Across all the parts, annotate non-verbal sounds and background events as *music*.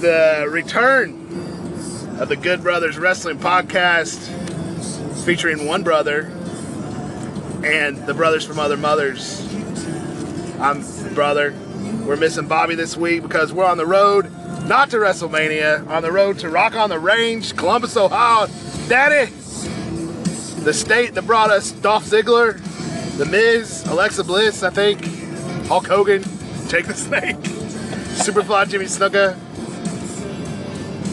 the return of the Good Brothers Wrestling Podcast featuring one brother and the brothers from other mothers. I'm brother. We're missing Bobby this week because we're on the road, not to WrestleMania, on the road to Rock on the Range, Columbus, Ohio. Daddy, the state that brought us Dolph Ziggler, The Miz, Alexa Bliss, I think, Hulk Hogan, Jake the Snake, *laughs* Superfly Jimmy Snuka.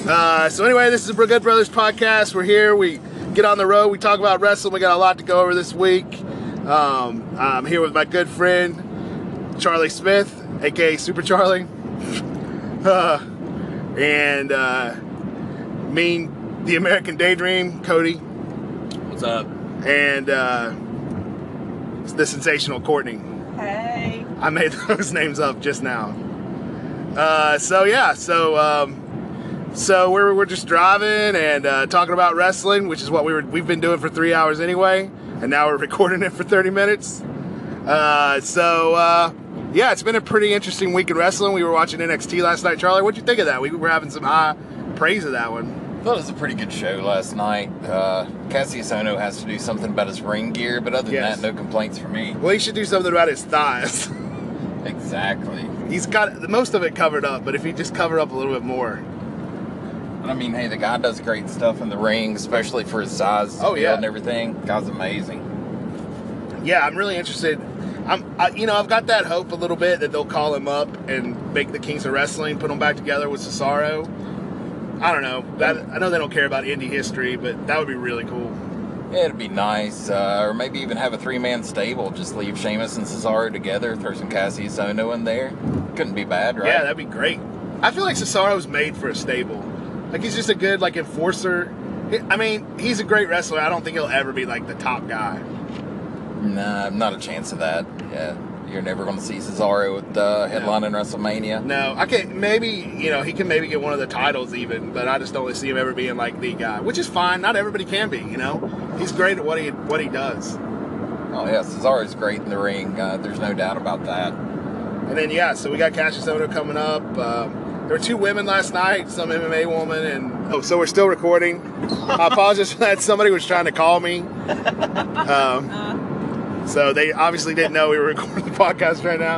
Uh, so anyway, this is the Good Brothers podcast. We're here. We get on the road. We talk about wrestling. We got a lot to go over this week. Um, I'm here with my good friend Charlie Smith, aka Super Charlie, *laughs* uh, and uh, mean the American Daydream, Cody, What's up? and uh, the sensational Courtney. Hey. I made *laughs* those names up just now. Uh, so yeah, so um, so we're, we're just driving and uh, talking about wrestling, which is what we were we've been doing for three hours anyway, and now we're *laughs* recording it for thirty minutes. Uh, so uh, yeah, it's been a pretty interesting week in wrestling. We were watching NXT last night. Charlie, what'd you think of that? We were having some high praise of that one. thought it was a pretty good show last night. Uh, Kassius Ohno has to do something about his ring gear, but other than Yes. that, no complaints for me. Well, he should do something about his thighs. *laughs* Exactly. He's got most of it covered up, but if he just cover up a little bit more. I mean, hey, the guy does great stuff in the ring, especially for his size Oh, yeah. and everything. Guy's amazing. yeah, I'm really interested. I'm, I, you know, I've got that hope a little bit that they'll call him up and make the Kings of Wrestling, put him back together with Cesaro. I don't know. That, I know they don't care about indie history, but that would be really cool. Yeah, it'd be nice. Uh, or maybe even have a three man stable. Just leave Sheamus and Cesaro together, throw some Kassius Ohno in there. Couldn't be bad, right? Yeah, that'd be great. I feel like Cesaro's made for a stable. Like he's just a good like enforcer. I mean, he's a great wrestler. I don't think he'll ever be like the top guy. Nah, not a chance of that. Yeah. You're never going to see Cesaro with uh, headlining WrestleMania. No, I can't. maybe you know he can maybe get one of the titles even, but I just don't see him ever being like the guy, which is fine. Not everybody can be, you know. He's great at what he what he does. Oh yeah, Cesaro's great in the ring. Uh, there's no doubt about that. And then yeah, so we got Kassius Ohno coming up. Um, there were two women last night, some MMA woman, and oh, so we're still recording. I *laughs* apologize for that. Somebody was trying to call me. Um, so they obviously didn't know we were recording the podcast right now.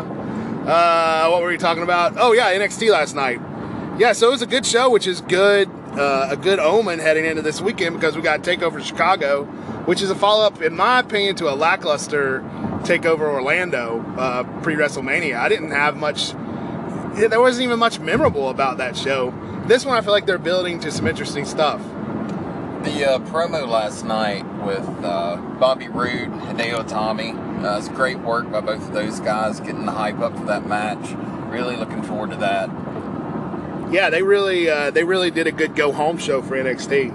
Uh, what were we talking about? Oh yeah, NXT last night. Yeah, so it was a good show, which is good, uh, a good omen heading into this weekend because we got Takeover Chicago, which is a follow up, in my opinion, to a lackluster Takeover Orlando uh, pre WrestleMania. I didn't have much. Yeah, There wasn't even much memorable about that show. This one, I feel like they're building to some interesting stuff. The uh, promo last night with uh, Bobby Roode, and Hideo Itami, uh, it's great work by both of those guys, getting the hype up for that match. Really looking forward to that. Yeah, they really uh, they really did a good go home show for NXT.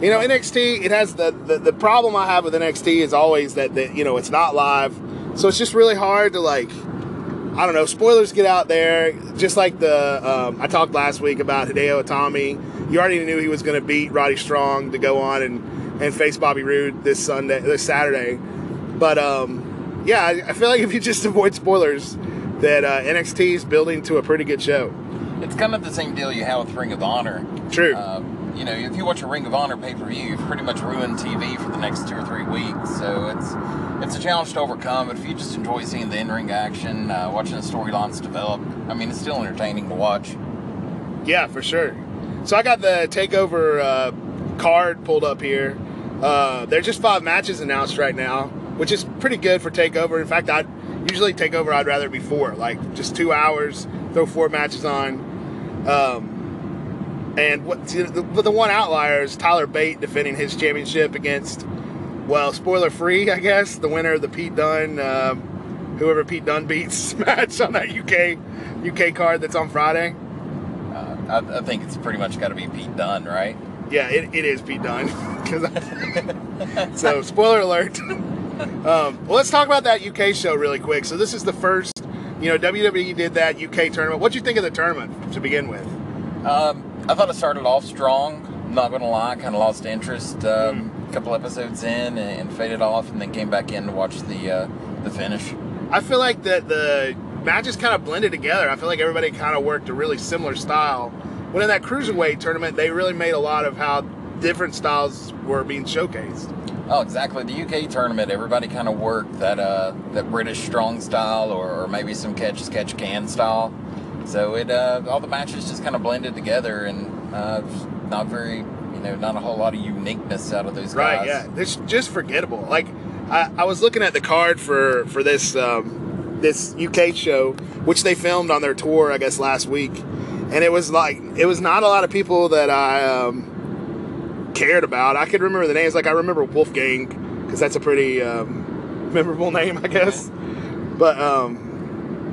You know, NXT it has the, the the problem I have with NXT is always that that you know it's not live, so it's just really hard to like. I don't know. Spoilers get out there, just like the um, I talked last week about Hideo Itami. You already knew he was going to beat Roddy Strong to go on and, and face Bobby Roode this Sunday, this Saturday. But um, yeah, I, I feel like if you just *laughs* avoid spoilers, that uh, NXT is building to a pretty good show. It's kind of the same deal you have with Ring of Honor. True. Uh, you know, if you watch a Ring of Honor pay per view, you've pretty much ruined TV for the next two or three weeks. So it's it's a challenge to overcome. But if you just enjoy seeing the in ring action, uh, watching the storylines develop, I mean, it's still entertaining to watch. Yeah, for sure. So I got the takeover uh, card pulled up here. Uh, there's just five matches announced right now, which is pretty good for takeover. In fact, I usually takeover I'd rather be four, like just two hours, throw four matches on. Um, and what the, the one outlier is Tyler Bate defending his championship against, well, spoiler free, I guess, the winner of the Pete Dunne, um, whoever Pete Dunne beats *laughs* match on that UK UK card that's on Friday. Uh, I, I think it's pretty much got to be Pete Dunne, right? Yeah, it, it is Pete Dunne. *laughs* I- *laughs* so, spoiler alert. um, well, let's talk about that UK show really quick. So, this is the first, you know, WWE did that UK tournament. What'd you think of the tournament to begin with? Um, I thought it started off strong. Not gonna lie, kind of lost interest um, Hmm. a couple episodes in and, and faded off, and then came back in to watch the uh, the finish. I feel like that the matches kind of blended together. I feel like everybody kind of worked a really similar style. When in that cruiserweight tournament, they really made a lot of how different styles were being showcased. Oh, exactly. The UK tournament, everybody kind of worked that uh, that British strong style, or, or maybe some catch catch can style. So it uh, all the matches just kind of blended together, and uh, not very, you know, not a whole lot of uniqueness out of those Right, guys. Right? Yeah. It's just forgettable. Like I, I was looking at the card for for this um, this UK show, which they filmed on their tour, I guess last week, and it was like it was not a lot of people that I um, cared about. I could remember the names. Like I remember Wolfgang because that's a pretty um, *laughs* memorable name, I guess. But um,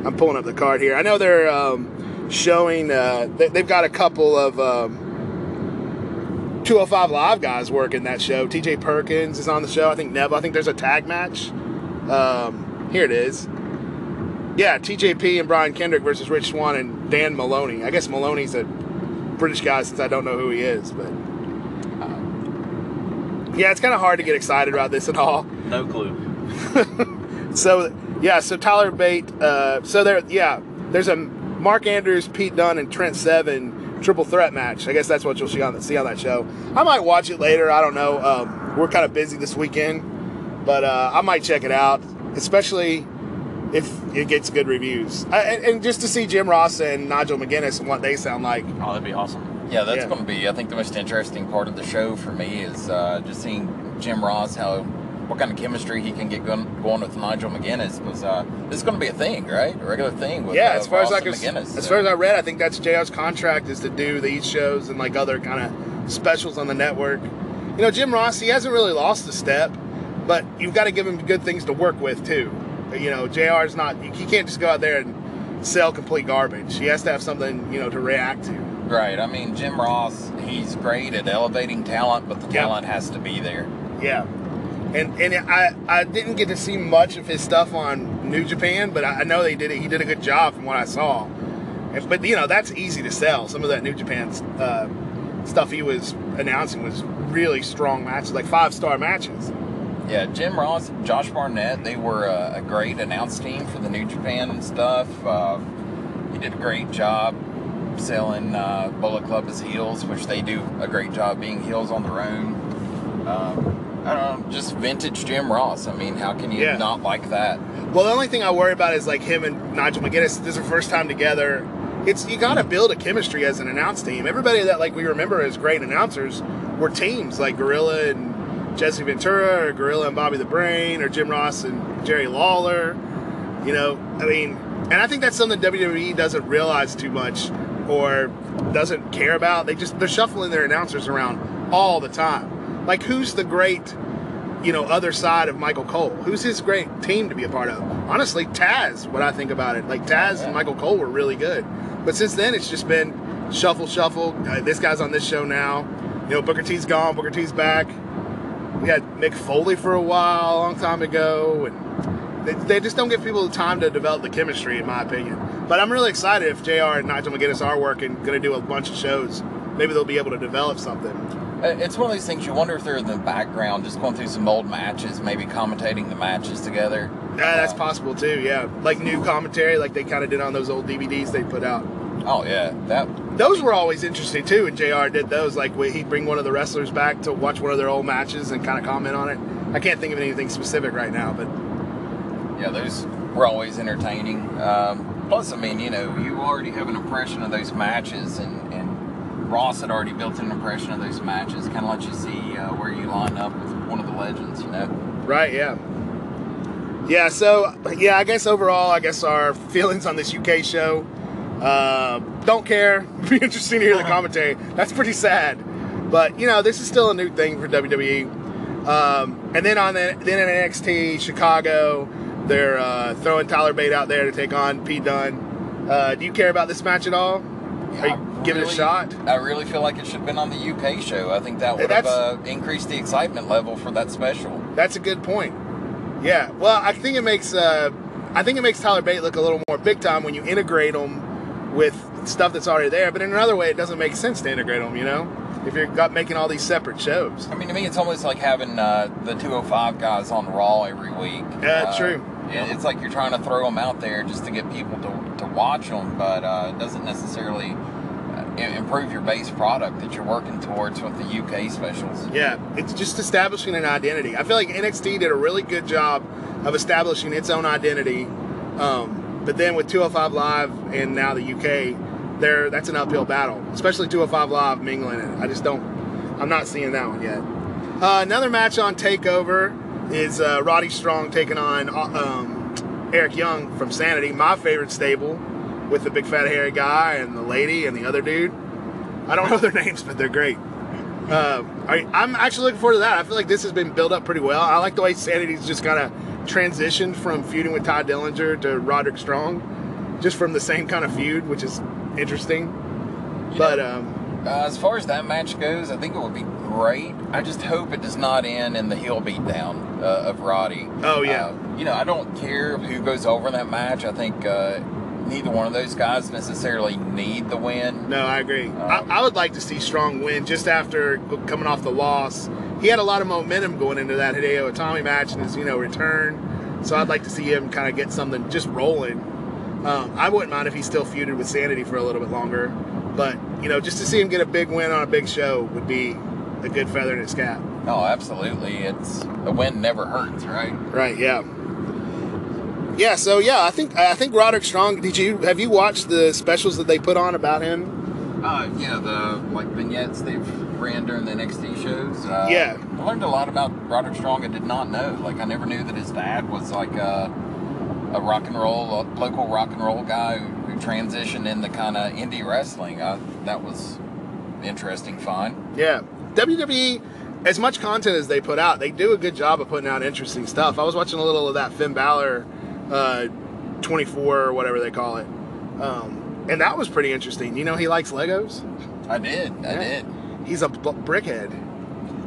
I'm pulling up the card here. I know they're um, showing. Uh, they, they've got a couple of. Um, 205 Live guys working that show. TJ Perkins is on the show. I think Neville. I think there's a tag match. Um, here it is. Yeah, TJP and Brian Kendrick versus Rich Swann and Dan Moloney. I guess Moloney's a British guy since I don't know who he is, but uh, yeah, it's kind of hard to get excited about this at all. No clue. *laughs* So yeah, so Tyler Bate. Uh, so there, yeah, there's a Mark Andrews, Pete Dunne, and Trent Seven triple threat match. I guess that's what you'll see on see on that show. I might watch it later. I don't know. Um, we're kind of busy this weekend, but uh, I might check it out, especially if it gets good reviews. I, and, and just to see Jim Ross and Nigel McGuinness and what they sound like. Oh, that'd be awesome. Yeah, that's Yeah. going to be. I think the most interesting part of the show for me is uh, just seeing Jim Ross how what kind of chemistry he can get going, going with Nigel McGuinness. Was uh, this is going to be a thing, right? A regular thing with yeah, uh, as far as I can, as far as I read, I think that's JR's contract is to do these shows and like other kind of specials on the network. You know, Jim Ross, he hasn't really lost a step, but you've got to give him good things to work with too. You know, JR's not. He can't just go out there and sell complete garbage. He has to have something you know to react to. Right. I mean, Jim Ross, he's great at elevating talent, but the talent has to be there. Yeah. And and I, I didn't get to see much of his stuff on New Japan, but I know they did it. He did a good job from what I saw. But you know that's easy to sell. Some of that New Japan uh, stuff he was announcing was really strong matches, like five star matches. Yeah, Jim Ross, Josh Barnett, they were a, a great announce team for the New Japan stuff. Uh, he did a great job selling uh, Bullet Club as heels, which they do a great job being heels on their own. Um, know, just vintage Jim Ross. I mean, how can you Yeah. not like that? Well, the only thing I worry about is like him and Nigel McGuinness. This is their first time together. It's you got to build a chemistry as an announce team. Everybody that like we remember as great announcers were teams like Gorilla and Jesse Ventura, or Gorilla and Bobby the Brain, or Jim Ross and Jerry Lawler. You know, I mean, and I think that's something WWE doesn't realize too much or doesn't care about. They just they're shuffling their announcers around all the time. Like who's the great you know, other side of Michael Cole. Who's his great team to be a part of? Honestly, Taz, what I think about it. Like, Taz and Michael Cole were really good. But since then, it's just been shuffle, shuffle. Uh, this guy's on this show now. You know, Booker T's gone, Booker T's back. We had Mick Foley for a while, a long time ago. And they, they just don't give people the time to develop the chemistry, in my opinion. But I'm really excited if JR and Nigel McGuinness are working, going to do a bunch of shows. Maybe they'll be able to develop something. Uh, It's one of those things you wonder if they're in the background, just going through some old matches, maybe commentating the matches together. Yeah, that's possible too. Yeah, like new commentary, like they kind of did on those old DVDs they put out. Oh yeah, that Those were always interesting too. And Jr. did those. Like he'd bring one of the wrestlers back to watch one of their old matches and kind of comment on it. I can't think of anything specific right now, but Yeah, those were always entertaining. Um, plus, I mean, you know, you already have an impression of those matches, and Ross had already built an impression of those matches. Kind of let you see uh, where you line up with one of the legends, you know. right, yeah, yeah. So yeah, I guess overall, I guess our feelings on this UK show. Uh, don't care. *laughs* Be interesting to hear the *laughs* commentary. That's pretty sad, but you know this is still a new thing for WWE. Um, and then on the, then in NXT Chicago, they're uh, throwing Tyler Bate out there to take on Pete Dunne. Uh, do you care about this match at all? Are I giving it a shot? I really feel like it should have been on the UK show. I think that would have uh, increased the excitement level for that special. That's a good point. Yeah. Well, I think it makes uh, I think it makes Tyler Bate look a little more big time when you integrate him with stuff that's already there. But in another way, it doesn't make sense to integrate them. You know, if you're got making all these separate shows. I mean, to me, it's almost like having uh, the 205 guys on Raw every week. Yeah, Uh, true. Yeah, it's like you're trying to throw them out there just to get people to, to watch them, but uh, it doesn't necessarily improve your base product that you're working towards with the UK specials. Yeah, it's just establishing an identity. I feel like NXT did a really good job of establishing its own identity. Um, but then with 205 Live and now the UK, there that's an uphill battle, especially 205 Live mingling it. I just don't, I'm not seeing that one yet. Uh, another match on Takeover is uh, Roddy Strong taking on uh, um, Eric Young from Sanity, my favorite stable, with the big fat hairy guy and the lady and the other dude. I don't know *laughs* their names, but they're great. Uh, I, I'm actually looking forward to that. I feel like this has been built up pretty well. I like the way Sanity's just kind of transitioned from feuding with Tye Dillinger to Roderick Strong, just from the same kind of feud, which is interesting. You But know, um, uh, as far as that match goes, I think it would be great. I just hope it does not end in the heel beatdown uh, of Roddy. Oh, yeah. Uh, you know, I don't care who goes over in that match. I think uh, neither one of those guys necessarily need the win. no, I agree. I, Um, I would like to see Strong win just after coming off the loss. He had a lot of momentum going into that Hideo Itami match and his you know return. So I'd like to see him kind of get something just rolling. Um, I wouldn't mind if he still feuded with Sanity for a little bit longer, but you know, just to see him get a big win on a big show would be a good feather in his cap. No, absolutely. It's a win never hurts, right? Right? Yeah. Yeah. So yeah, I think I think Roderick Strong. Did you have you watched the specials that they put on about him? Uh, yeah, the like vignettes they've ran during the NXT shows. Uh, Yeah. I learned a lot about Roderick Strong. I did not know. Like, I never knew that his dad was like a, a rock and roll, a local rock and roll guy who, who transitioned into kind of indie wrestling. I, that was interesting find. Yeah. WWE, as much content as they put out, they do a good job of putting out interesting stuff. I was watching a little of that Finn Balor uh, 24 or whatever they call it. Um, and that was pretty interesting. You know, he likes Legos. I did. I Yeah. did. He's a b- brickhead.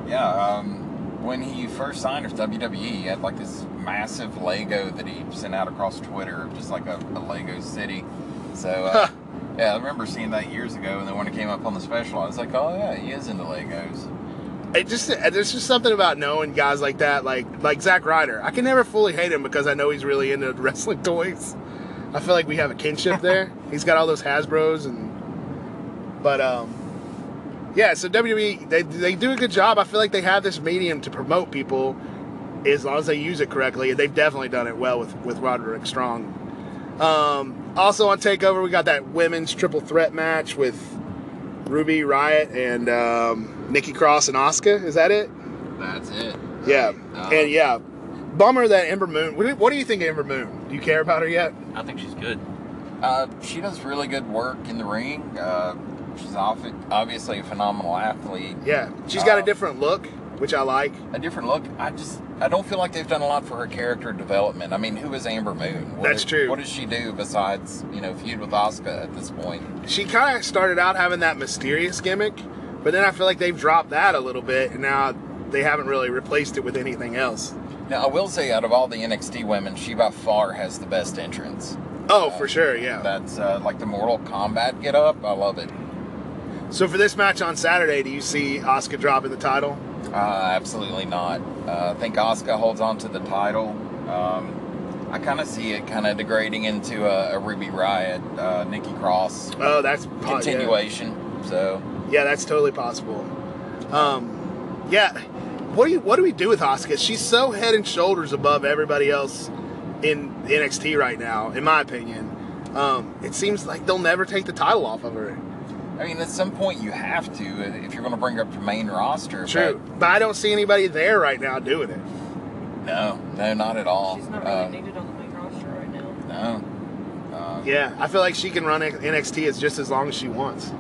Yeah, um, when he first signed with WWE, he had like this massive Lego that he sent out across Twitter, just like a, a Lego city. So, uh, yeah, I remember seeing that years ago, and then when it came up on the special, I was like, oh yeah, he is into Legos. It just there's just something about knowing guys like that, like like Zack Ryder. I can never fully hate him because I know he's really into *laughs* wrestling toys. I feel like we have a kinship there. *laughs* he's got all those Hasbro's and, but um, yeah. So WWE they they do a good job. I feel like they have this medium to promote people as long as they use it correctly. They've definitely done it well with with Roderick Strong. Um, also on Takeover, we got that women's triple threat match with Ruby Riot and um, Nikki Cross and Asuka. Is that it? That's it. Yeah. Uh, and yeah, bummer that Ember Moon. What do, you think of Ember Moon? Do you care about her yet? I think she's good. Uh, she does really good work in the ring. Uh, she's obviously a phenomenal athlete. Yeah, she's got a Uh, different look, which I like. A different look. I just I don't feel like they've done a lot for her character development. I mean, who is Ember Moon? What That's is- true. What does she do besides you know feud with Asuka at this point? She kind of started out having that mysterious gimmick, but then I feel like they've dropped that a little bit, and now they haven't really replaced it with anything else. Now, I will say, out of all the NXT women, she by far has the best entrance. Oh, for sure, yeah. That's uh, like the Mortal Kombat get up. I love it. So for this match on Saturday, do you see Asuka dropping the title? Uh, absolutely not. Uh, I think Asuka holds on to the title. Um, I kind of see it kind of degrading into a, a Ruby Riot, uh, Nikki Cross Oh, that's po- yeah. continuation. So Yeah, that's totally possible. Um, yeah. What do you What do we do with Asuka? She's so head and shoulders above everybody else in NXT right now, in my opinion. Um, it seems like they'll never take the title off of her. I mean, at some point you have to uh, if you're going to bring her up to main roster. True, but I don't see anybody there right now doing it. No, no, not at all. She's not really Uh, needed on the main roster right now. no. Uh, Yeah, I feel like she can run NXT as just as long as she wants.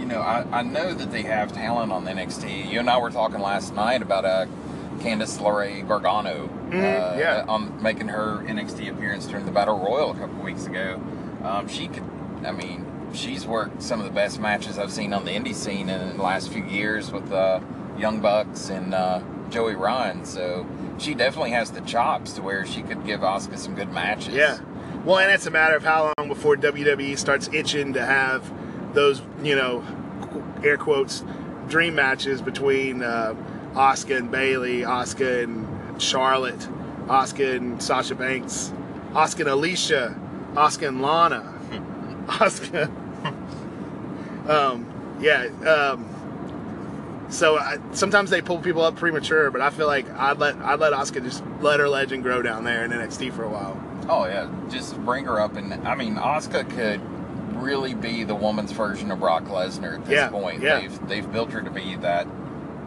You know, I, I know that they have talent on the NXT. You and I were talking last night about uh, Candice LeRae Gargano. uh, Mhm, yeah. On making her NXT appearance during the Battle Royal a couple weeks ago. Um, she could, I mean, she's worked some of the best matches I've seen on the indie scene in the last few years with uh, Young Bucks and uh, Joey Ryan. So she definitely has the chops to where she could give Asuka some good matches. Yeah. Well, and it's a matter of how long before WWE starts itching to have those, you know, air quotes, dream matches between uh, Asuka and Bayley, Asuka and Charlotte, Asuka and Sasha Banks. Asuka and Alicia, Asuka and Lana, *laughs* Asuka. *laughs* um, yeah. Um, so I, sometimes they pull people up premature, but I feel like I'd let I'd let Asuka just let her legend grow down there in NXT for a while. Oh yeah, just bring her up, and I mean, Asuka could really be the woman's version of Brock Lesnar at this Yeah, point. yeah. They've they've built her to be that,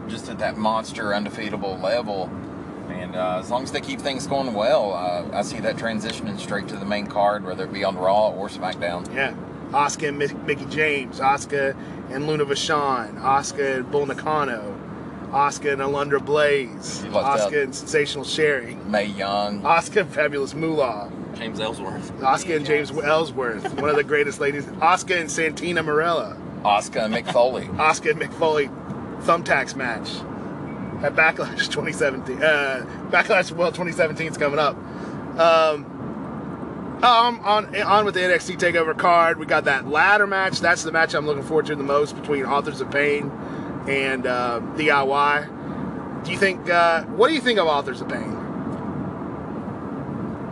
just at that monster, undefeatable level. And uh, as long as they keep things going well, uh, I see that transitioning straight to the main card, whether it be on Raw or SmackDown. Yeah. Asuka and Mick- Mickie James, Asuka and Luna Vachon, Asuka and Bull Nakano, Asuka and Alundra Blaze, Asuka and Sensational Sherri, Mae Young, Asuka and Fabulous Moolah, James Ellsworth. Asuka and James Ellsworth, one of the greatest ladies, Asuka and Santina Marella, Asuka and Mick Foley. Asuka and Mick Foley thumbtacks match at Backlash 2017. Uh, Backlash, well, 2017 is coming up. Um, um, on on with the NXT Takeover card, we got that ladder match. That's the match I'm looking forward to the most between Authors of Pain and uh, DIY. Do you think? Uh, what do you think of Authors of Pain?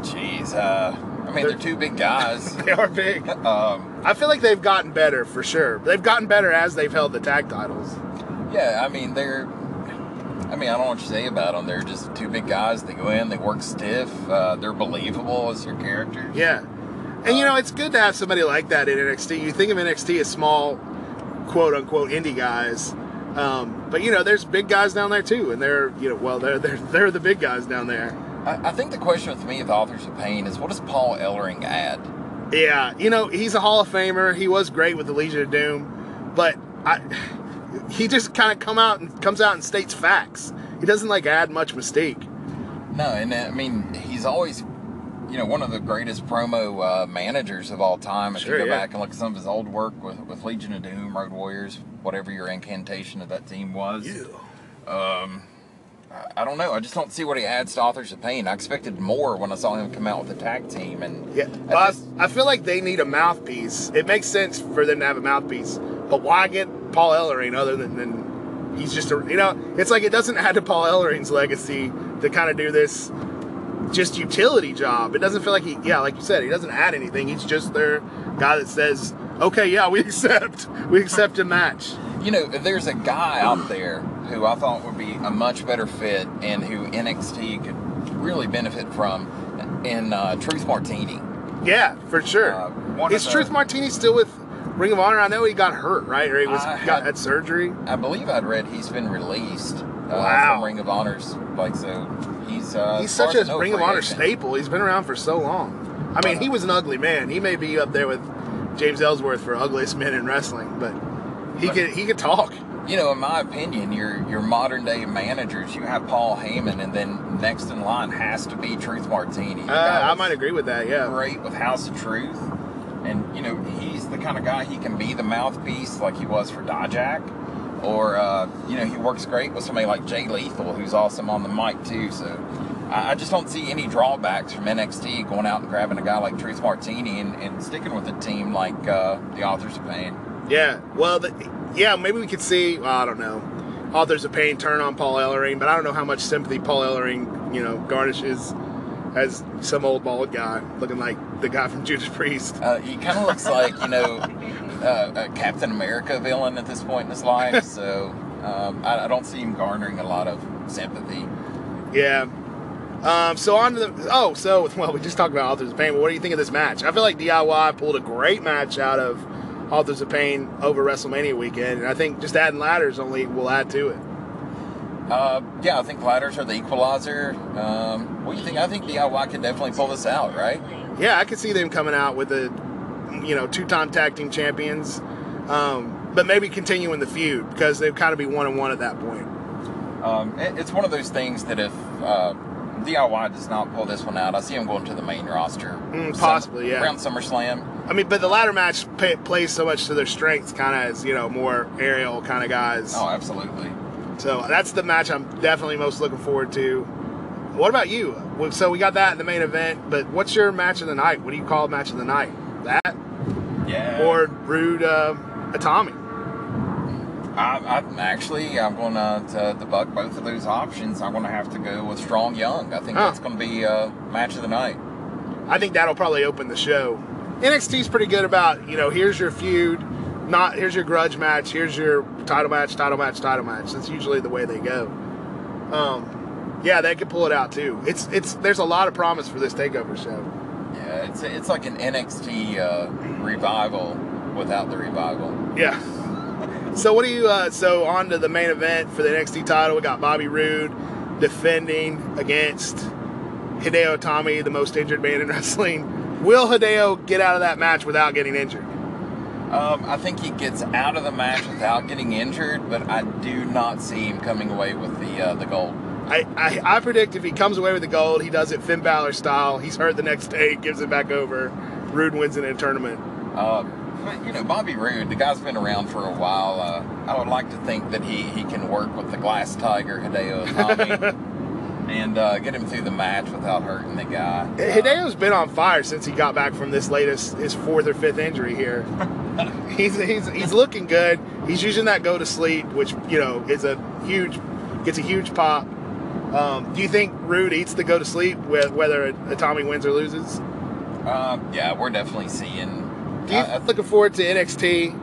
Jeez, uh, I mean, they're two big guys. *laughs* They are big. Um, I feel like they've gotten better for sure. They've gotten better as they've held the tag titles. Yeah, I mean they're. I mean, I don't know what you say about them. They're just two big guys. They go in, they work stiff. Uh, they're believable as their characters. Yeah. And you know, it's good to have somebody like that in NXT. You think of NXT as small, quote unquote, indie guys. Um, but you know, there's big guys down there too, and they're you know, well, they're they're they're the big guys down there. I, I think the question with me with Authors of Pain is, what does Paul Ellering add? Yeah, you know, he's a Hall of Famer. He was great with the Legion of Doom, but I, he just kind of come out and comes out and states facts. He doesn't like add much mystique. No, and uh, I mean he's always, you know, one of the greatest promo uh, managers of all time. If Sure, you go yeah. back and look at some of his old work with, with Legion of Doom, Road Warriors, whatever your incantation of that team was. Um, I- don't know. I just don't see what he adds to Authors of Pain. I expected more when I saw him come out with the tag team, and Yeah, I, just- I feel like they need a mouthpiece. It makes sense for them to have a mouthpiece, but why get Paul Ellering other than, than he's just a you know? It's like it doesn't *laughs* add to Paul Ellering's legacy to kind of do this just utility job. It doesn't feel like he, yeah, like you said, he doesn't add anything. He's just their guy that says, okay, yeah, we *laughs* accept, we accept a match. You know, there's a guy out there who I thought would be a much better fit and who NXT could really benefit from in uh, Truth Martini. Yeah, for sure. Uh, Is the- Truth Martini still with Ring of Honor? I know he got hurt, right? Or he was I got had- had surgery. I believe I'd read he's been released uh, Wow. from Ring of Honor's. Like so, he's uh, He's such a Ring of Honor agent. staple. He's been around for so long. I mean, he was an ugly man. He may be up there with James Ellsworth for ugliest men in wrestling, but he could he could talk. You know, in my opinion, your your modern day managers, you have Paul Heyman, and then next in line has to be Truth Martini. Uh, I might agree with that. Yeah. Great with House of Truth, and you know he's the kind of guy he can be the mouthpiece like he was for Dijak, or uh, you know he works great with somebody like Jay Lethal, who's awesome on the mic too. So. I I just don't see any drawbacks from NXT going out and grabbing a guy like Truth Martini and, and sticking with a team like uh, the Authors of Pain. Yeah. Well, the, yeah. Maybe we could see. Well, I don't know. Authors of Pain turn on Paul Ellering, but I don't know how much sympathy Paul Ellering, you know, garnishes as some old bald guy looking like the guy from Judas Priest. Uh, he kind of looks like you know *laughs* uh, a Captain America villain at this point in his life. *laughs* So um, I, I don't see him garnering a lot of sympathy. Yeah. Um, so on to the oh, so *laughs* well, we just talked about Authors of Pain. But what do you think of this match? I feel like DIY pulled a great match out of Authors of Pain over WrestleMania weekend, and I think just adding ladders only will add to it. Uh, yeah, I think ladders are the equalizer. Um, what do you think? I think DIY can definitely pull this out, right? Yeah, I could see them coming out with a, you know, two-time tag team champions, um, but maybe continuing the feud because they'd kind of be one and one at that point. Um, it, it's one of those things that if uh, DIY does not pull this one out, I see him going to the main roster. Mm, Some- possibly, yeah. Around SummerSlam. I mean, but the ladder match pay, plays so much to their strengths, kind of as you know, more aerial kind of guys. Oh, absolutely. So that's the match I'm definitely most looking forward to. What about you? So we got that in the main event, but what's your match of the night? What do you call match of the night? That Yeah. or Roode uh, Itami? I, I'm actually I'm going to to debug both of those options. I'm going to have to go with Strong Young. I think Huh. that's going to be uh, match of the night. I think that'll probably open the show. NXT's pretty good about you know here's your feud, not here's your grudge match, here's your title match, title match, title match. That's usually the way they go. Um, yeah, they could pull it out too. It's it's there's a lot of promise for this takeover show. It's it's like an NXT uh, revival without the revival. Yeah. So what do you? Uh, so on to the main event for the NXT title. We got Bobby Roode defending against Hideo Itami, the most injured man in *laughs* wrestling. Will Hideo get out of that match without getting injured? Um, I think he gets out of the match without getting injured, but I do not see him coming away with the uh, the gold. I, I, I predict if he comes away with the gold, he does it Finn Balor style. He's hurt the next day, gives it back over. Roode wins it in a tournament. Uh, but you know, Bobby Roode, the guy's been around for a while. Uh, I would like to think that he, he can work with the Glass Tiger Hideo Itami *laughs* and uh, get him through the match without hurting the guy. Uh, Hideo's been on fire since he got back from this latest, his fourth or fifth injury here. *laughs* he's, he's he's looking good. He's using that go to sleep, which you know is a huge, gets a huge pop. Um, do you think Roode eats the go to sleep with whether Itami wins or loses? Uh, yeah, we're definitely seeing. Do you I- looking forward to NXT?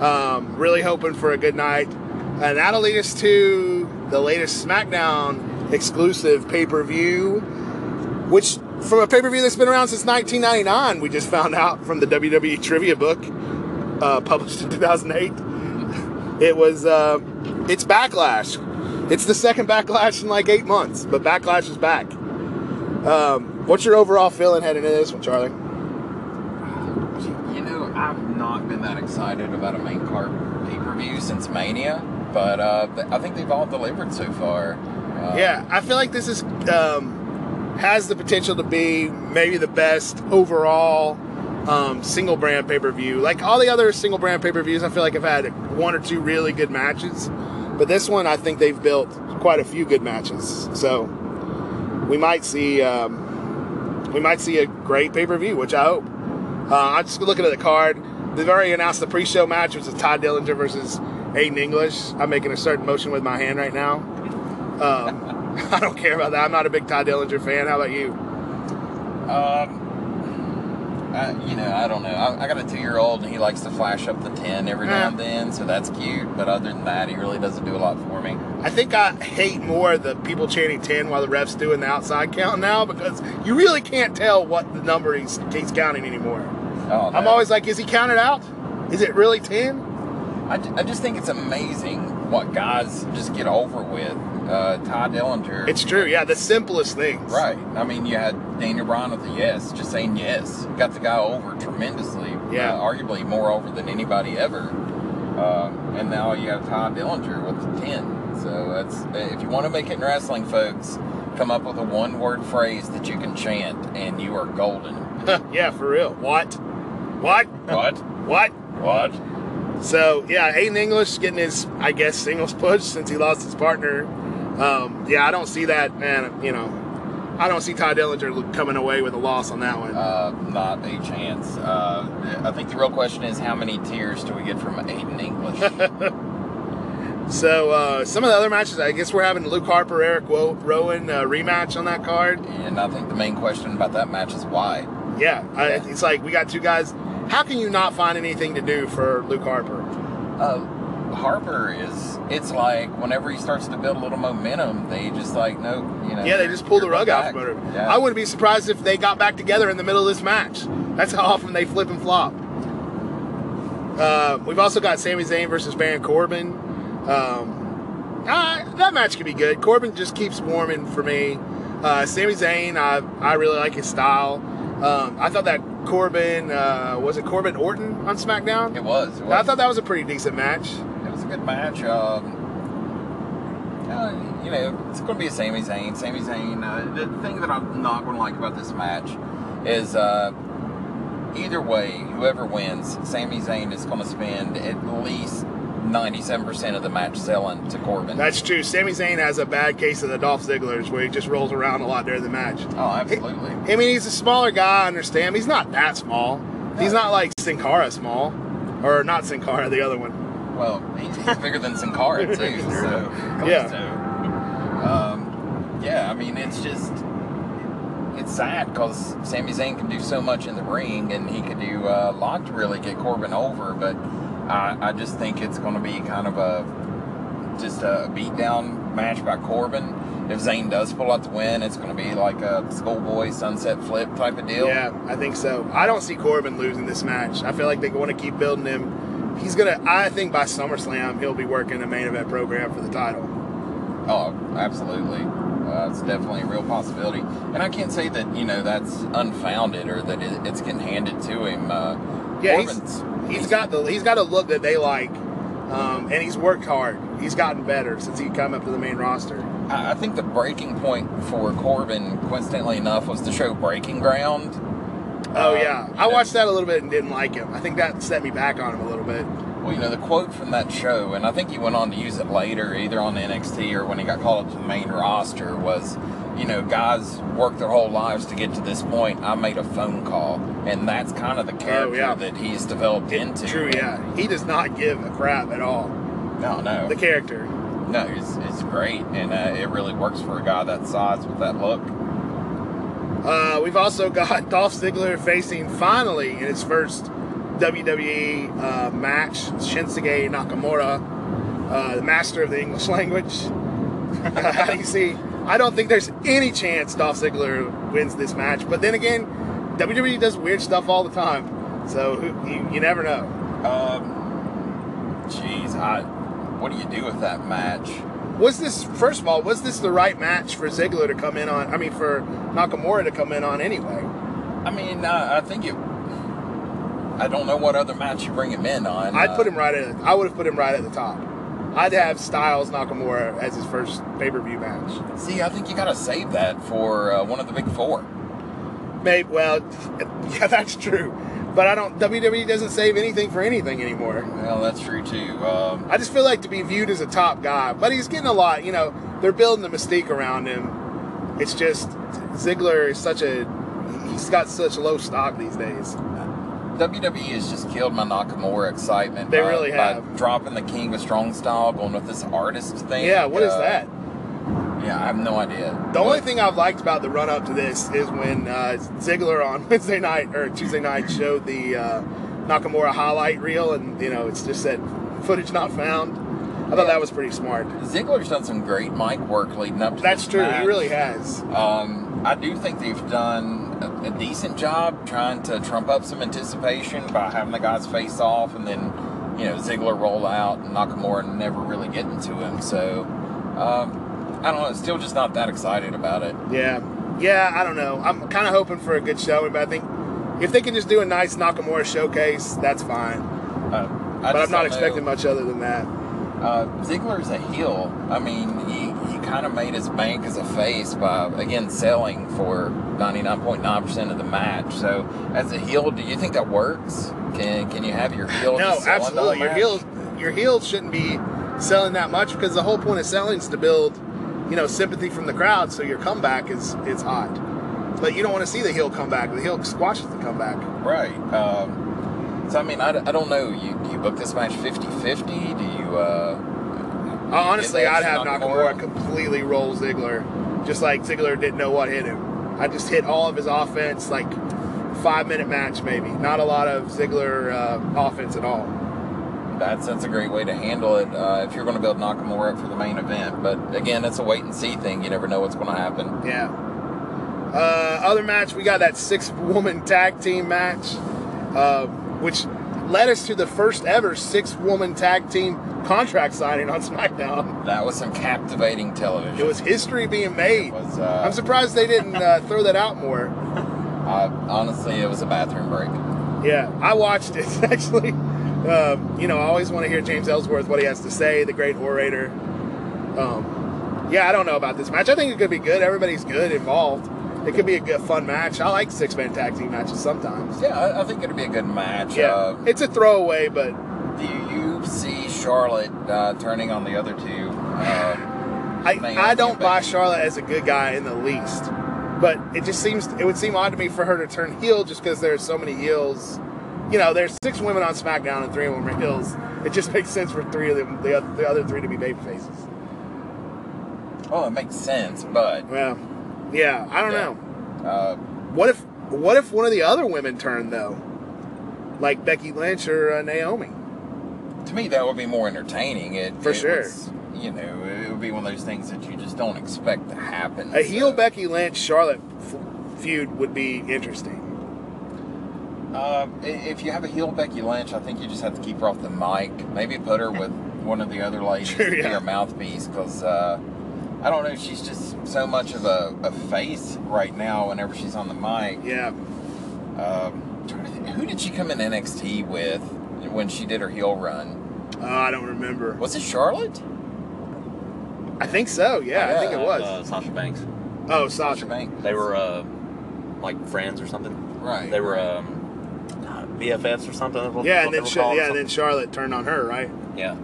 Um, really hoping for a good night, and that'll lead us to the latest SmackDown exclusive pay per view, which from a pay per view that's been around since 1999. We just found out from the WWE trivia book uh, *laughs* published in 2008. It was uh, it's Backlash. It's the second Backlash in like eight months, but Backlash is back. Um, what's your overall feeling heading into this one, Charlie? You know, I've not been that excited about a main card pay per view since Mania, but uh, I think they've all delivered so far. Uh, Yeah, I feel like this is um, has the potential to be maybe the best overall um, single brand pay per view. Like all the other single brand pay per views, I feel like I've had one or two really good matches, but this one I think they've built quite a few good matches. So we might see um, we might see a great pay per view, which I hope. Uh, I'm just looking at the card. They've already announced the pre show match, which is Tye Dillinger versus Aiden English. I'm making a certain motion with my hand right now. Um, *laughs* I don't care about that. I'm not a big Tye Dillinger fan. How about you? Um, I, you know, I don't know. I, I got a two-year-old, and he likes to flash up the ten every now and mm. then, so that's cute. But other than that, he really doesn't do a lot for me. I think I hate more the people chanting 10 while the ref's doing the outside count now because you really can't tell what the number he's, he's counting anymore. Oh, I'm always like, is he counted out? Is it really 10? I, I just think it's amazing what guys just get over with. Uh, Tye Dillinger. It's true. Yeah, the simplest things. Right. I mean, you had Daniel Bryan with the yes, just saying yes. Got the guy over tremendously. Yeah. Uh, arguably more over than anybody ever. Uh, and now you have Tye Dillinger with the 10. So that's if you want to make it in wrestling, folks, come up with a one word phrase that you can chant, and you are golden. *laughs* yeah, for real. What? What? What? What? What? So yeah, Aiden English getting his, I guess, singles push since he lost his partner. Um, yeah, I don't see that, man. You know, I don't see Tye Dillinger coming away with a loss on that one. Uh, not a chance. Uh, I think the real question is how many tears do we get from Aiden English? *laughs* So uh, some of the other matches, I guess we're having Luke Harper, Eric Rowan uh, rematch on that card. and I think the main question about that match is why. Yeah, I, it's like we got two guys. How can you not find anything to do for Luke Harper? Harper is. It's like whenever he starts to build a little momentum, they just like no, you know. Yeah, they just pull the rug out from under him. Yeah. I wouldn't be surprised if they got back together in the middle of this match. That's how often they flip and flop. Uh, we've also got Sami Zayn versus Baron Corbin. Um, uh, that match could be good. Corbin just keeps warming for me. Uh, Sami Zayn, I, I really like his style. Um, I thought that Corbin, uh, was it Corbin Orton on SmackDown? It was. It was. I thought that was a pretty decent match. It was a good match. Um, uh, you know, it's going to be a Sami Zayn. Sami Zayn. Uh, the thing that I'm not going to like about this match is uh, either way, whoever wins, Sami Zayn is going to spend at least 97% of the match selling to Corbin. That's true. Sami Zayn has a bad case of the Dolph Ziggler's where he just rolls around a lot during the match. oh, absolutely. I mean, he's a smaller guy, I understand. He's not that small. He's not like Sin Cara small. Or not Sin Cara, the other one. Well, he's, he's bigger than Sin Cara too. *laughs* So Yeah. So, um, yeah. I mean, it's just it's sad because Sami Zayn can do so much in the ring, and he could do uh, a lot to really get Corbin over. But I, I just think it's going to be kind of a just a beatdown match by Corbin. If Zayn does pull out the win, it's going to be like a schoolboy sunset flip type of deal. Yeah, I think so. I don't see Corbin losing this match. I feel like they want to keep building him. He's gonna. I think by SummerSlam he'll be working a main event program for the title. Oh, absolutely. Uh, it's definitely a real possibility, and I can't say that you know that's unfounded or that it, it's getting handed to him. Uh, Yeah, he's, he's got the he's got a look that they like, um, and he's worked hard. He's gotten better since he come up to the main roster. I I think the breaking point for Corbin, coincidentally enough, was the show Breaking Ground. Oh Uh, yeah, I watched that a little bit and didn't like him. I think that set me back on him a little bit. Well, you know, the quote from that show, and I think he went on to use it later, either on NXT or when he got called up to the main roster, was, you know, guys work their whole lives to get to this point. I made a phone call. And that's kind of the character Oh, yeah. that he's developed into. True, yeah. He does not give a crap at all. No, no. The character. No, it's, it's great. And uh, it really works for a guy that size with that look. Uh, we've also got *laughs* Dolph Ziggler facing finally in his first WWE uh, match Shinsuke Nakamura, uh, the master of the English *laughs* language. How do you see? I don't think there's any chance Dolph Ziggler wins this match, but then again, WWE does weird stuff all the time, so you, you never know. Um, geez, I, what do you do with that match? Was this first of all? Was this the right match for Ziggler to come in on? I mean, for Nakamura to come in on anyway. I mean, uh, I think it. I don't know what other match you bring him in on. I'd Uh, put him right at. I would have put him right at the top. I'd have Styles Nakamura as his first pay per view match. See, I think you gotta save that for uh, one of the big four. Maybe. Well, *laughs* yeah, that's true. But I don't. WWE doesn't save anything for anything anymore. Well, that's true too. Um, I just feel like to be viewed as a top guy, but he's getting a lot. You know, they're building the mystique around him. It's just Ziggler is such a. He's got such low stock these days. WWE has just killed my Nakamura excitement. They by- really by have. dropping the King of Strong Style, going with this artist thing. Yeah, what is Uh, that? Yeah, I have no idea. The only thing I've liked about the run up to this is when uh, Ziggler on *laughs* Wednesday night or Tuesday night showed the uh, Nakamura highlight reel, and you know it's just said footage not found. I thought that was pretty smart. Ziggler's done some great mic work leading up to That's true. match. He really has. Um, I do think they've done a, a decent job trying to trump up some anticipation by having the guys face off and then, you know, Ziggler roll out and Nakamura never really getting to him. So, um, I don't know. Still just not that excited about it. Yeah, yeah. I don't know. I'm kind of hoping for a good showing, but I think if they can just do a nice Nakamura showcase, that's fine. Uh, I but I'm not expecting know. much other than that. Uh, Ziggler's a heel. I mean, he, he kind of made his bank as a face by, again, selling for 99.9% of the match. So, as a heel, do you think that works? Can can you have your heel No, just selling the absolutely. Your heel, your heels shouldn't be selling that much because the whole point of selling is to build, you know, sympathy from the crowd. So your comeback is is hot. But you don't want to see the heel come back. The heel squashes the comeback. Right. Um, so, I mean, I, I don't know. You, do you book this match 50 50? Do you. Uh, Uh, honestly, I'd have Nakamura? Nakamura completely roll Ziggler, just like Ziggler didn't know what hit him. I just hit all of his offense, like five minute match maybe. Not a lot of Ziggler uh, offense at all. That's, that's a great way to handle it uh, if you're going to build Nakamura up for the main event. But again, it's a wait and see thing. You never know what's going to happen. Yeah. Uh, other match, we got that six woman tag team match, uh, which led us to the first ever six woman tag team contract signing on *laughs* SmackDown. That was some captivating television. It was history being made. Was, uh, I'm surprised they didn't uh, throw that out more. *laughs* Uh, honestly, it was a bathroom break. Yeah, I watched it *laughs* actually. Um, you know, I always want to hear James Ellsworth what he has to say, the great orator. Um, yeah, I don't know about this match. I think it could be good. Everybody's good involved. It could be a good, fun match. I like six man tag team matches sometimes. Yeah, I, I think it'd be a good match. Yeah, Uh, it's a throwaway, but do you see Charlotte uh, turning on the other two? Uh, I, I don't buy. Charlotte as a good guy in the least. But it just seems it would seem odd to me for her to turn heel just because there's so many heels. You know, there's six women on SmackDown and three of them are heels. It just *laughs* makes sense for three of them, the other, the other three to be baby faces. well, it makes sense, but Well, yeah, I don't Yeah. know. Uh, What if what if one of the other women turned though, like Becky Lynch or uh, Naomi? to me, that would be more entertaining. It For it sure. was- you know, it would be one of those things that you just don't expect to happen. A heel Becky Lynch Charlotte f- feud would be interesting. Uh, if you have a heel Becky Lynch, I think you just have to keep her off the mic. Maybe put her with one of the other ladies Sure, to be her mouthpiece, because uh, I don't know, she's just so much of a, a face right now. Whenever she's on the mic, Yeah, Um, trying to think, who did she come in NXT with when she did her heel run? uh, I don't remember. Was it Charlotte? I think so. Yeah, I think it was. Uh, Sasha Banks. oh, Sasha Sasha. Banks. They were uh, like friends or something. Right. They were um, BFFs or something. what- Yeah, what and then were Sh- yeah, and then. Charlotte turned on her, right? yeah,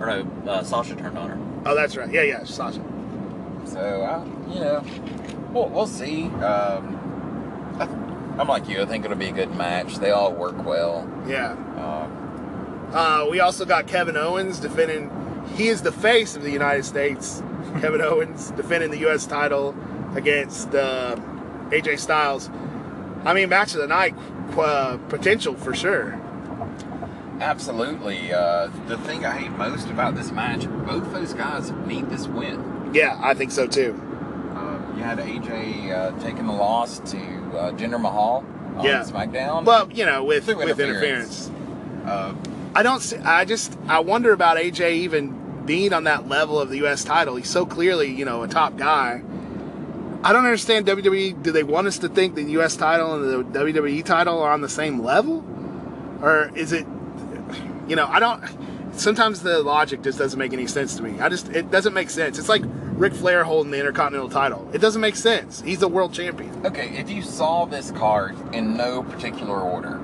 or no, uh, Sasha turned on her. Oh, that's right. Yeah, yeah, Sasha. So, uh, you know, we'll, we'll see. Um, I, I'm like you. I think it'll be a good match. They all work well. Yeah. Um, Uh, we also got Kevin Owens defending. He is the face of the United States. *laughs* Kevin Owens defending the U.S. title against uh, AJ Styles. I mean, match of the night uh, potential for sure. absolutely. Uh, the thing I hate most about this match, both those guys need this win. Yeah, I think so too. Uh, you had AJ uh, taking the loss to uh, Jinder Mahal on Yeah. SmackDown. Well, you know, with with interference. interference. uh, I don't. See, I just. I wonder about AJ even being on that level of the U.S. title. He's so clearly, you know, a top guy. I don't understand WWE. Do they want us to think the U.S. title and the WWE title are on the same level, or is it? You know, I don't. Sometimes the logic just doesn't make any sense to me. I just it doesn't make sense. It's like Ric Flair holding the Intercontinental title. It doesn't make sense. He's the world champion. Okay, if you saw this card in no particular order,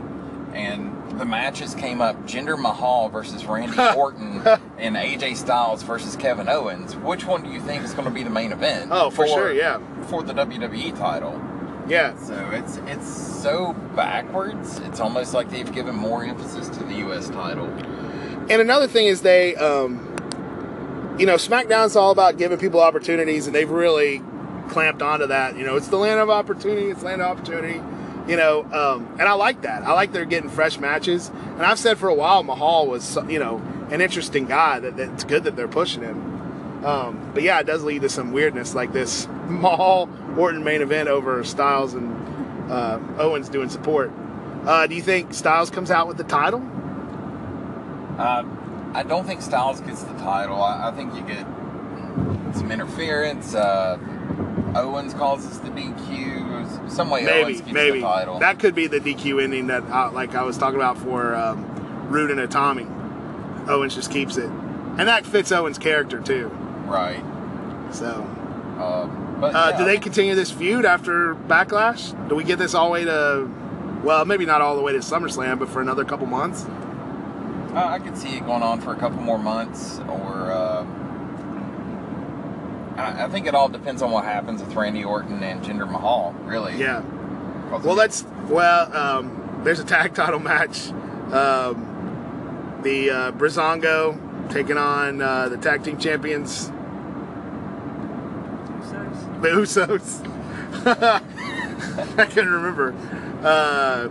and the matches came up Jinder Mahal versus Randy *laughs* Orton and AJ Styles versus Kevin Owens, which one do you think is going to be the main event? Oh, for sure, yeah. For the WWE title. Yeah. So it's it's so backwards. It's almost like they've given more emphasis to the U.S. title. And another thing is they, um, you know, SmackDown's all about giving people opportunities, and they've really clamped onto that. You know, it's the land of opportunity. It's land of opportunity. You know, um, and I like that. I like they're getting fresh matches. And I've said for a while, Mahal was, you know, an interesting guy. That, that it's good that they're pushing him. Um, but yeah, it does lead to some weirdness like this *laughs* Mahal Orton main event over Styles and uh, Owens doing support. Uh, do you think Styles comes out with the title? Uh, I don't think Styles gets the title. I, I think you get some interference. Uh, Owens causes the DQ. Some way maybe, maybe the title. that could be the DQ ending that, uh, like I was talking about for um, Roode and Itami. Owens just keeps it, and that fits Owens' character too. right. So, Uh, but uh, yeah, do they continue this feud after Backlash? Do we get this all the way to, well, maybe not all the way to SummerSlam, but for another couple months? Uh, I could see it going on for a couple more months, or uh, I, I think it all depends on what happens with Randy Orton and Jinder Mahal. Really. Yeah. Well, that's well. Um, there's a tag *laughs* title match. Um, the uh, Breezango taking on uh, the tag team champions, the Usos. *laughs* I couldn't remember. Uh,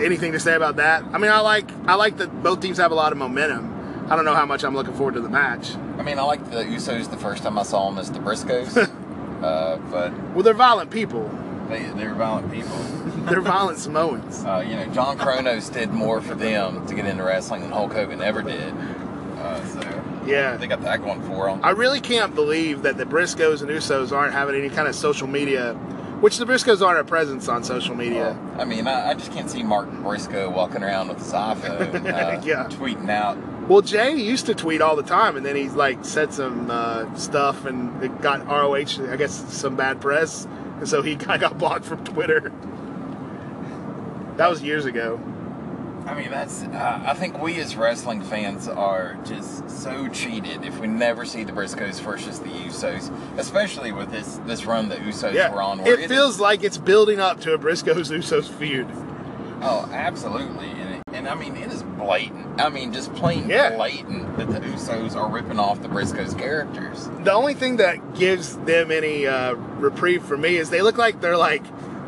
anything to say about that? I mean, I like I like that both teams have a lot of momentum. I don't know how much I'm looking forward to the match. I mean, I liked the Usos the first time I saw them as the Briscoes, *laughs* uh, but Well, they're violent people. they they're violent people. *laughs* They're violent Samoans. Uh, you know, John Kronus did more for them to get into wrestling than Hulk Hogan ever did. Uh, so Yeah. they got that going for them. I really can't believe that the Briscoes and Usos aren't having any kind of social media, which the Briscoes aren't a presence on social media. I mean, I, I just can't see Mark Briscoe walking around with his iPhone, *laughs* uh, Yeah. tweeting out. Well, Jay used to tweet all the time, and then he like said some uh, stuff, and it got ROH, I guess, some bad press, and so he *laughs* kind of got blocked from Twitter. That was years ago. I mean, that's. Uh, I think we as wrestling fans are just so cheated if we never see the Briscoes versus the Usos, especially with this this run the Usos Yeah, were on. it feels like it's building up to a Briscoes Usos feud. Oh, absolutely. And, And I mean, it is blatant. I mean, just plain Yeah. blatant that the Usos are ripping off the Briscoes characters. The only thing that gives them any uh, reprieve for me is they look like they're like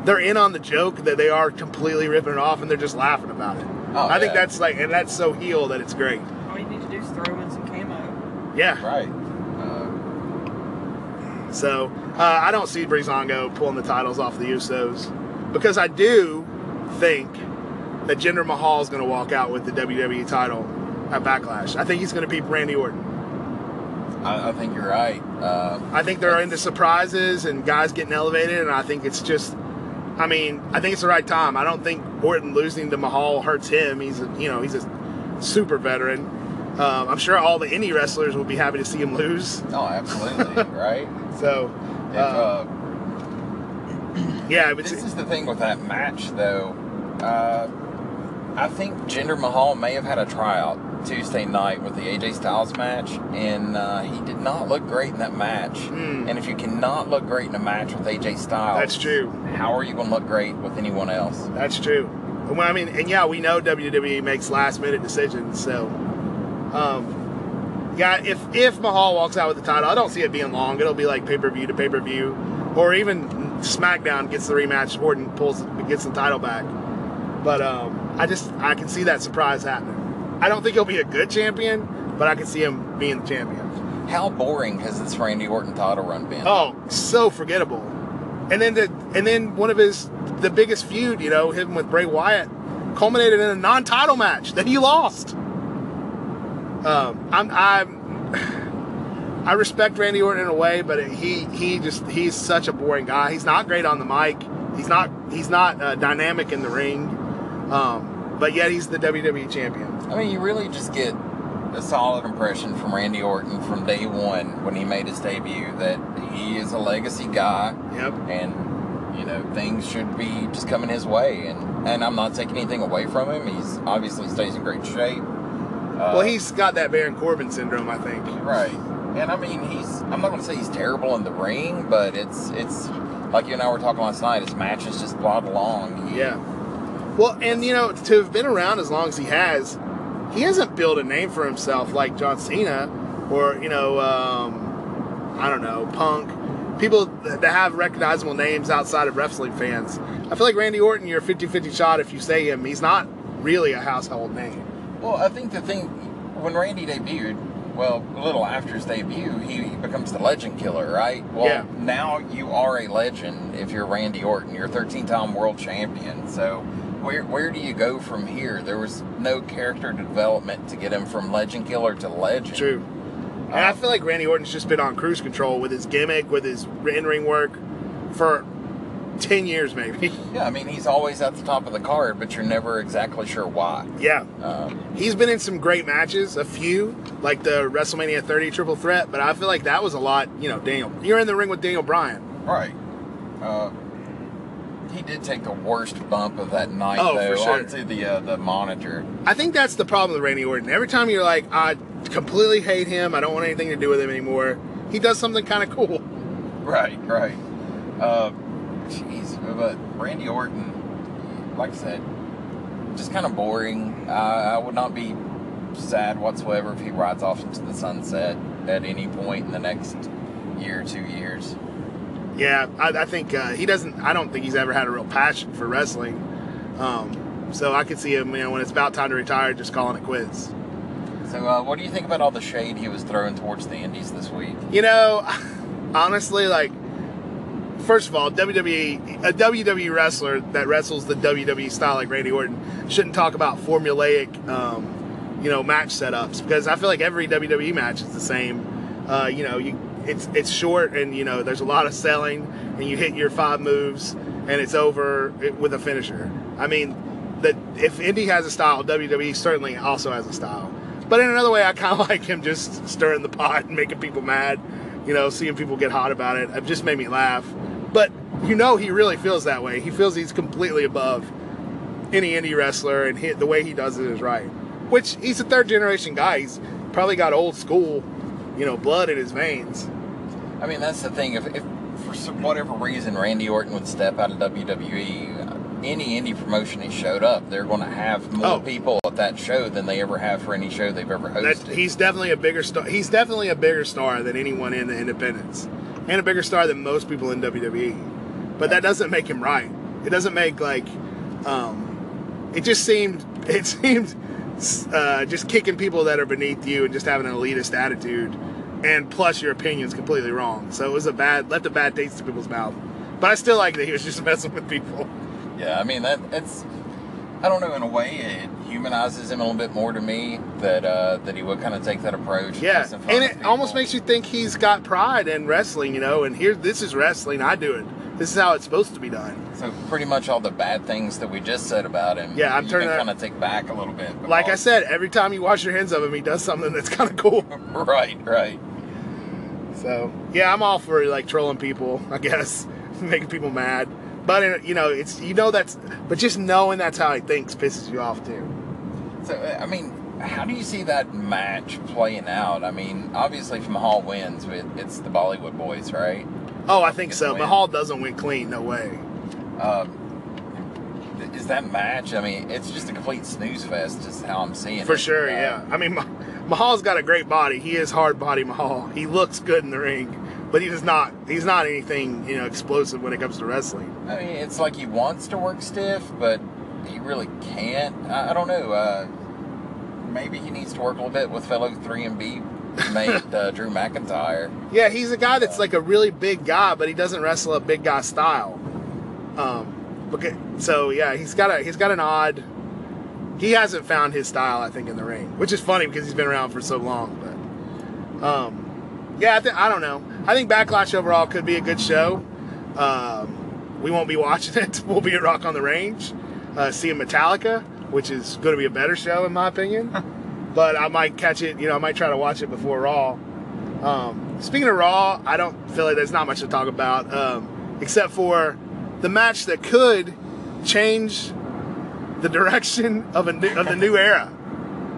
they're in on the joke that they are completely ripping it off and they're just laughing about it. Oh, I think that's like, and that's so heel that it's great. All you need to do is throw in some camo. Yeah. Right. Uh, So uh, I don't see Breezango pulling the titles off the Usos because I do think that Jinder Mahal is going to walk out with the WWE title at Backlash. I think he's going to beat Randy Orton. I, I think you're right. Uh, I think they're into surprises and guys getting elevated, and I think it's just. I mean, I think it's the right time. I don't think Orton losing to Mahal hurts him. He's a, you know, he's a super veteran. Um, I'm sure all the indie wrestlers will be happy to see him lose. oh, absolutely. *laughs* right. So, If, uh, uh, yeah, but This is the thing with that match, though. Uh, I think Jinder Mahal may have had a tryout Tuesday night with the AJ Styles match, and uh, he did not look great in that match. Mm. And if you cannot look great in a match with AJ Styles, that's true. How are you going to look great with anyone else? That's true. Well, I mean, and yeah, we know WWE makes last minute decisions. So, um, yeah, if if Mahal walks out with the title, I don't see it being long. It'll be like pay per view to pay per view, or even SmackDown gets the rematch. Orton pulls gets the title back. But um, I just I can see that surprise happening. I don't think he'll be a good champion, but I can see him being the champion. How boring has this Randy Orton title run been? Oh, so forgettable. And then the and then one of his the biggest feud, you know, him with Bray Wyatt, culminated in a non-title match that he lost. Um, I'm I'm *sighs* I respect Randy Orton in a way, but he he just he's such a boring guy. He's not great on the mic. He's not he's not uh, dynamic in the ring. Um, but yet he's the WWE champion. I mean, you really just get a solid impression from Randy Orton from day one when he made his debut that he is a legacy guy. Yep. and you know things should be just coming his way and and i'm not taking anything away from him he's obviously stays in great shape uh, Well, he's got that Baron Corbin syndrome, I think. right and i mean he's i'm not going to say he's terrible in the ring but it's it's like you and i were talking last night his matches just plod along He- Yeah. Well, and you know, to have been around as long as he has, he hasn't built a name for himself like John Cena or, you know, um, I don't know, Punk. People that have recognizable names outside of wrestling fans. I feel like Randy Orton, you're a 50 50 shot if you say him. He's not really a household name. well i think the thing when randy debuted well a little after his debut he becomes the legend killer right well Yeah. now you are a legend if you're randy orton you're a 13 time world champion so where, where do you go from here there was no character development to get him from legend killer to legend True. And I feel like Randy Orton's just been on cruise control with his gimmick, with his in ring work for 10 years, maybe. *laughs* yeah i mean he's always at the top of the card but you're never exactly sure why yeah. um, He's been in some great matches, a few, like the WrestleMania 30 triple threat, but I feel like that was a lot, you know, Daniel. You're in the ring with Daniel Bryan. Right. Uh, he did take the worst bump of that night, Oh, though, for sure. onto the uh, the monitor. I think that's the problem with Randy Orton. Every time you're like, I completely hate him, I don't want anything to do with him anymore, he does something kind of cool. Right, right. Uh, Jeez, but Randy Orton, like I said, just kind of boring. Uh, I would not be sad whatsoever if he rides off into the sunset at any point in the next year, two years. Yeah, I, I think uh, he doesn't, I don't think he's ever had a real passion for wrestling. Um, so I could see him, you know, when it's about time to retire, just calling it quits. So, uh, what do you think about all the shade he was throwing towards the Indies this week? You know, honestly, like, first of all, WWE, a WWE wrestler that wrestles the WWE style like Randy Orton shouldn't talk about formulaic, um, you know, match setups because I feel like every WWE match is the same. Uh, you know, you it's it's short and you know there's a lot of selling and you hit your five moves and it's over with a finisher. I mean, that if Indy has a style, WWE certainly also has a style. But in another way, I kind of *laughs* like him just stirring the pot and making people mad. You know, seeing people get hot about it. It just made me laugh. But you know, he really feels that way. He feels he's completely above any indie wrestler, and he, the way he does it is right. Which he's a third generation guy. He's probably got old school, you know, blood in his veins. I mean, that's the thing. If, if for some, whatever reason Randy Orton would step out of WWE, any indie promotion he showed up, they're going to have more Oh. people at that show than they ever have for any show they've ever That hosted. he's definitely a bigger star. He's definitely a bigger star than anyone in the independents, and a bigger star than most people in WWE. But that doesn't make him right. It doesn't make like. Um, it just seemed. *laughs* It seemed uh, just kicking people that are beneath you and just having an elitist attitude, and plus your opinion's completely wrong. So it was a bad left a bad taste in people's mouth. But I still like that he was just *laughs* messing with people. Yeah, I mean that it's I don't know in a way it humanizes him a little bit more to me that uh, that he would kind of take that approach. Yeah, fun and it people. almost makes you think he's got pride in wrestling, you know. And here, this is wrestling. I do it. This is how it's supposed to be done. so pretty much all the bad things that we just said about him. Yeah, I'm turning kind of take back a little bit. Like I said, every time you wash your hands of him, he does something that's kind of cool. *laughs* right, right. So yeah, I'm all for like trolling people. I guess *laughs* making people mad. But you know, it's you know that's but just knowing that's how he thinks pisses you off too. So uh, I mean, how do you see that match playing out? I mean, obviously if Mahal wins, it- it's the Bollywood boys, right? Oh, I think so. Win. Mahal doesn't win clean. No way. Um, is that match? I mean, it's just a complete snooze fest. Just how I'm seeing it. For sure, Uh, yeah. I mean, Mahal's got a great body. He is hard body Mahal. He looks good in the ring, but he does not. He's not anything you know explosive when it comes to wrestling. I mean, it's like he wants to work stiff, but he really can't. I, I don't know. Uh, maybe he needs to work a little bit with fellow 3MB mate uh, Drew McIntyre. Yeah, he's a guy that's like a really big guy, but he doesn't wrestle a big guy style. Um, okay, so yeah, he's got a he's got an odd. He hasn't found his style, I think, in the ring, which is funny because he's been around for so long. But um, yeah, I, th- I don't know. I think Backlash overall could be a good show. Um, we won't be watching *laughs* it. We'll be at Rock on the Range, uh, seeing Metallica, which is going to be a better show in my opinion. *laughs* but I might catch it. You know, I might try to watch it before Raw. Um, speaking of Raw, I don't feel like there's not much to talk about, um, except for the match that could change the direction of a new, of the new era,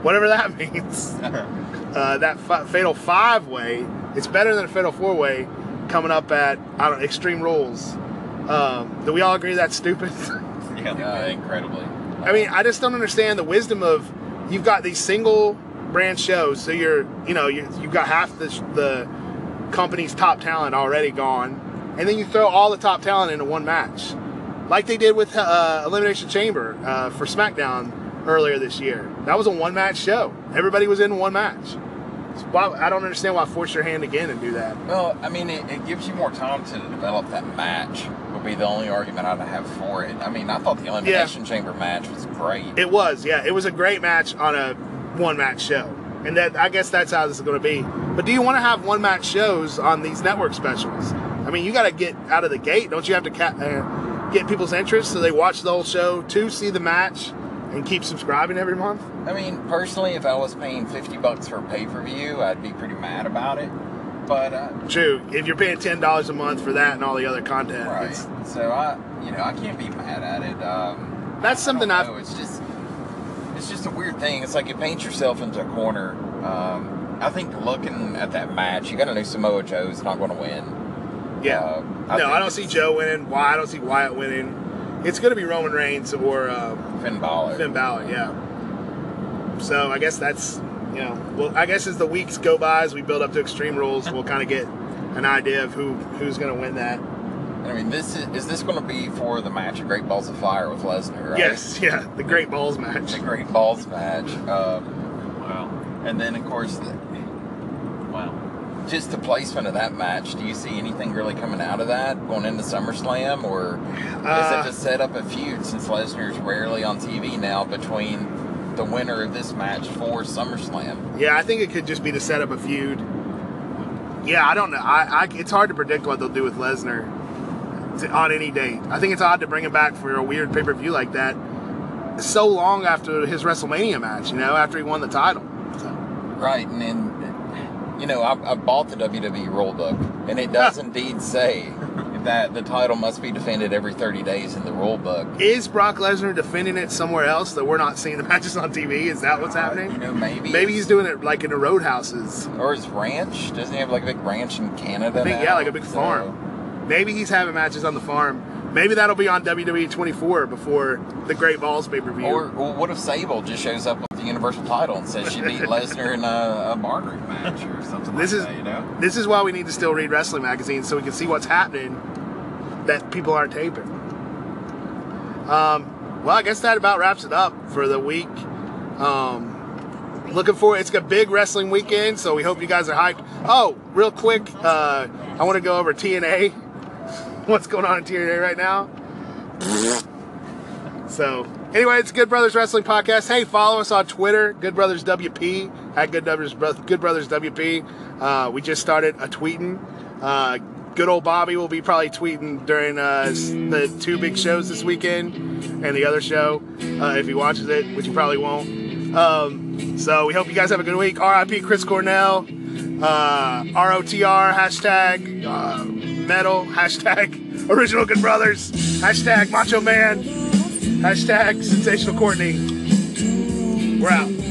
whatever that *laughs* means. *laughs* uh, that fi- Fatal Five Way, it's better than a Fatal Four Way, coming up at I don't Extreme Rules. Um, do we all agree that's stupid? *laughs* Uh, incredibly. I mean, I just don't understand the wisdom of you've got these single brand shows, so you're, you know, you you've got half the the company's top talent already gone, and then you throw all the top talent into one match, like they did with uh, Elimination Chamber uh, for SmackDown earlier this year. That was a one match show. Everybody was in one match. I don't understand why force your hand again and do that. Well, I mean, it, it gives you more time to develop that match. Would be the only argument I'd have for it. I mean, I thought the elimination chamber match was great. It was, yeah. It was a great match on a one match show. And that I guess that's how this is going to be. But do you want to have one match shows on these network specials? I mean, you got to get out of the gate. Don't you have to ca- uh, get people's interest so they watch the whole show to see the match and keep subscribing every month? I mean, personally, if I was paying fifty bucks for a pay per view, I'd be pretty mad about it. But uh, True. If you're paying ten dollars a month for that and all the other content, right, so I, you know, I can't be mad at it. Um, That's I something I've- know, It's just, it's just a weird thing. It's like you paint yourself into a corner. Um, I think looking at that match, you got to know Samoa Joe's not going to win. yeah. Uh, no, I don't see Joe winning. Why? I don't see Wyatt winning. It's going to be Roman Reigns or. Uh, Finn Balor. Finn Balor, yeah. So I guess that's you know, well, I guess as the weeks go by, as we build up to Extreme Rules, we'll kind of get an idea of who who's going to win that. I mean, this is is this going to be for the match of Great Balls of Fire with Lesnar, right? Yes, yeah, the Great Balls match. The Great Balls match. Um, Wow. and then, of course, the, Wow. just the placement of that match. Do you see anything really coming out of that going into SummerSlam, or Uh, is it just set up a feud since Lesnar's rarely on TV now between the winner of this match for SummerSlam? Yeah, I think it could just be to set up a feud. Yeah, I don't know. I, I it's hard to predict what they'll do with Lesnar on any date. I think it's odd to bring him back for a weird pay per view like that so long after his WrestleMania match. You know, after he won the title. So, Right, and then, you know, I, I bought the WWE rulebook, and it does *laughs* indeed say that the title must be defended every 30 days in the rule book. is Brock Lesnar defending it somewhere else that we're not seeing the *laughs* matches on TV? Is that what's uh, You happening? know, maybe Maybe he's doing it like in the roadhouses. or his ranch. Doesn't he have like a big ranch in Canada? Think, now? yeah, like a big So- farm. Maybe he's having matches on the farm. Maybe that'll be on WWE 24 before the Great Balls pay per view. Or, or what if Sable just shows up with the Universal title and says she beat *laughs* Lesnar in a, a bar group match or something This like is- that, you know? This is why we need to still read wrestling magazines so we can see what's happening that people aren't taping. Um, well, I guess that about wraps it up for the week. Um, looking for it's a big wrestling weekend, so we hope you guys are hyped. Oh, real quick, uh, I want to go over TNA. *laughs* What's going on in TNA right now? *laughs* So, anyway, it's Good Brothers Wrestling Podcast. Hey, follow us on Twitter, Good Brothers WP at Good Brothers Good Brothers WP. Uh, we just started a tweeting. Uh, good old Bobby will be probably tweeting during uh, the two big shows this weekend and the other show uh, if he watches it, which he probably won't. Um, so we hope you guys have a good week. R.I.P. Chris Cornell. Uh, ROTR hashtag uh, metal *laughs* hashtag original Good Brothers hashtag Macho Man. Hashtag sensational Courtney. We're out.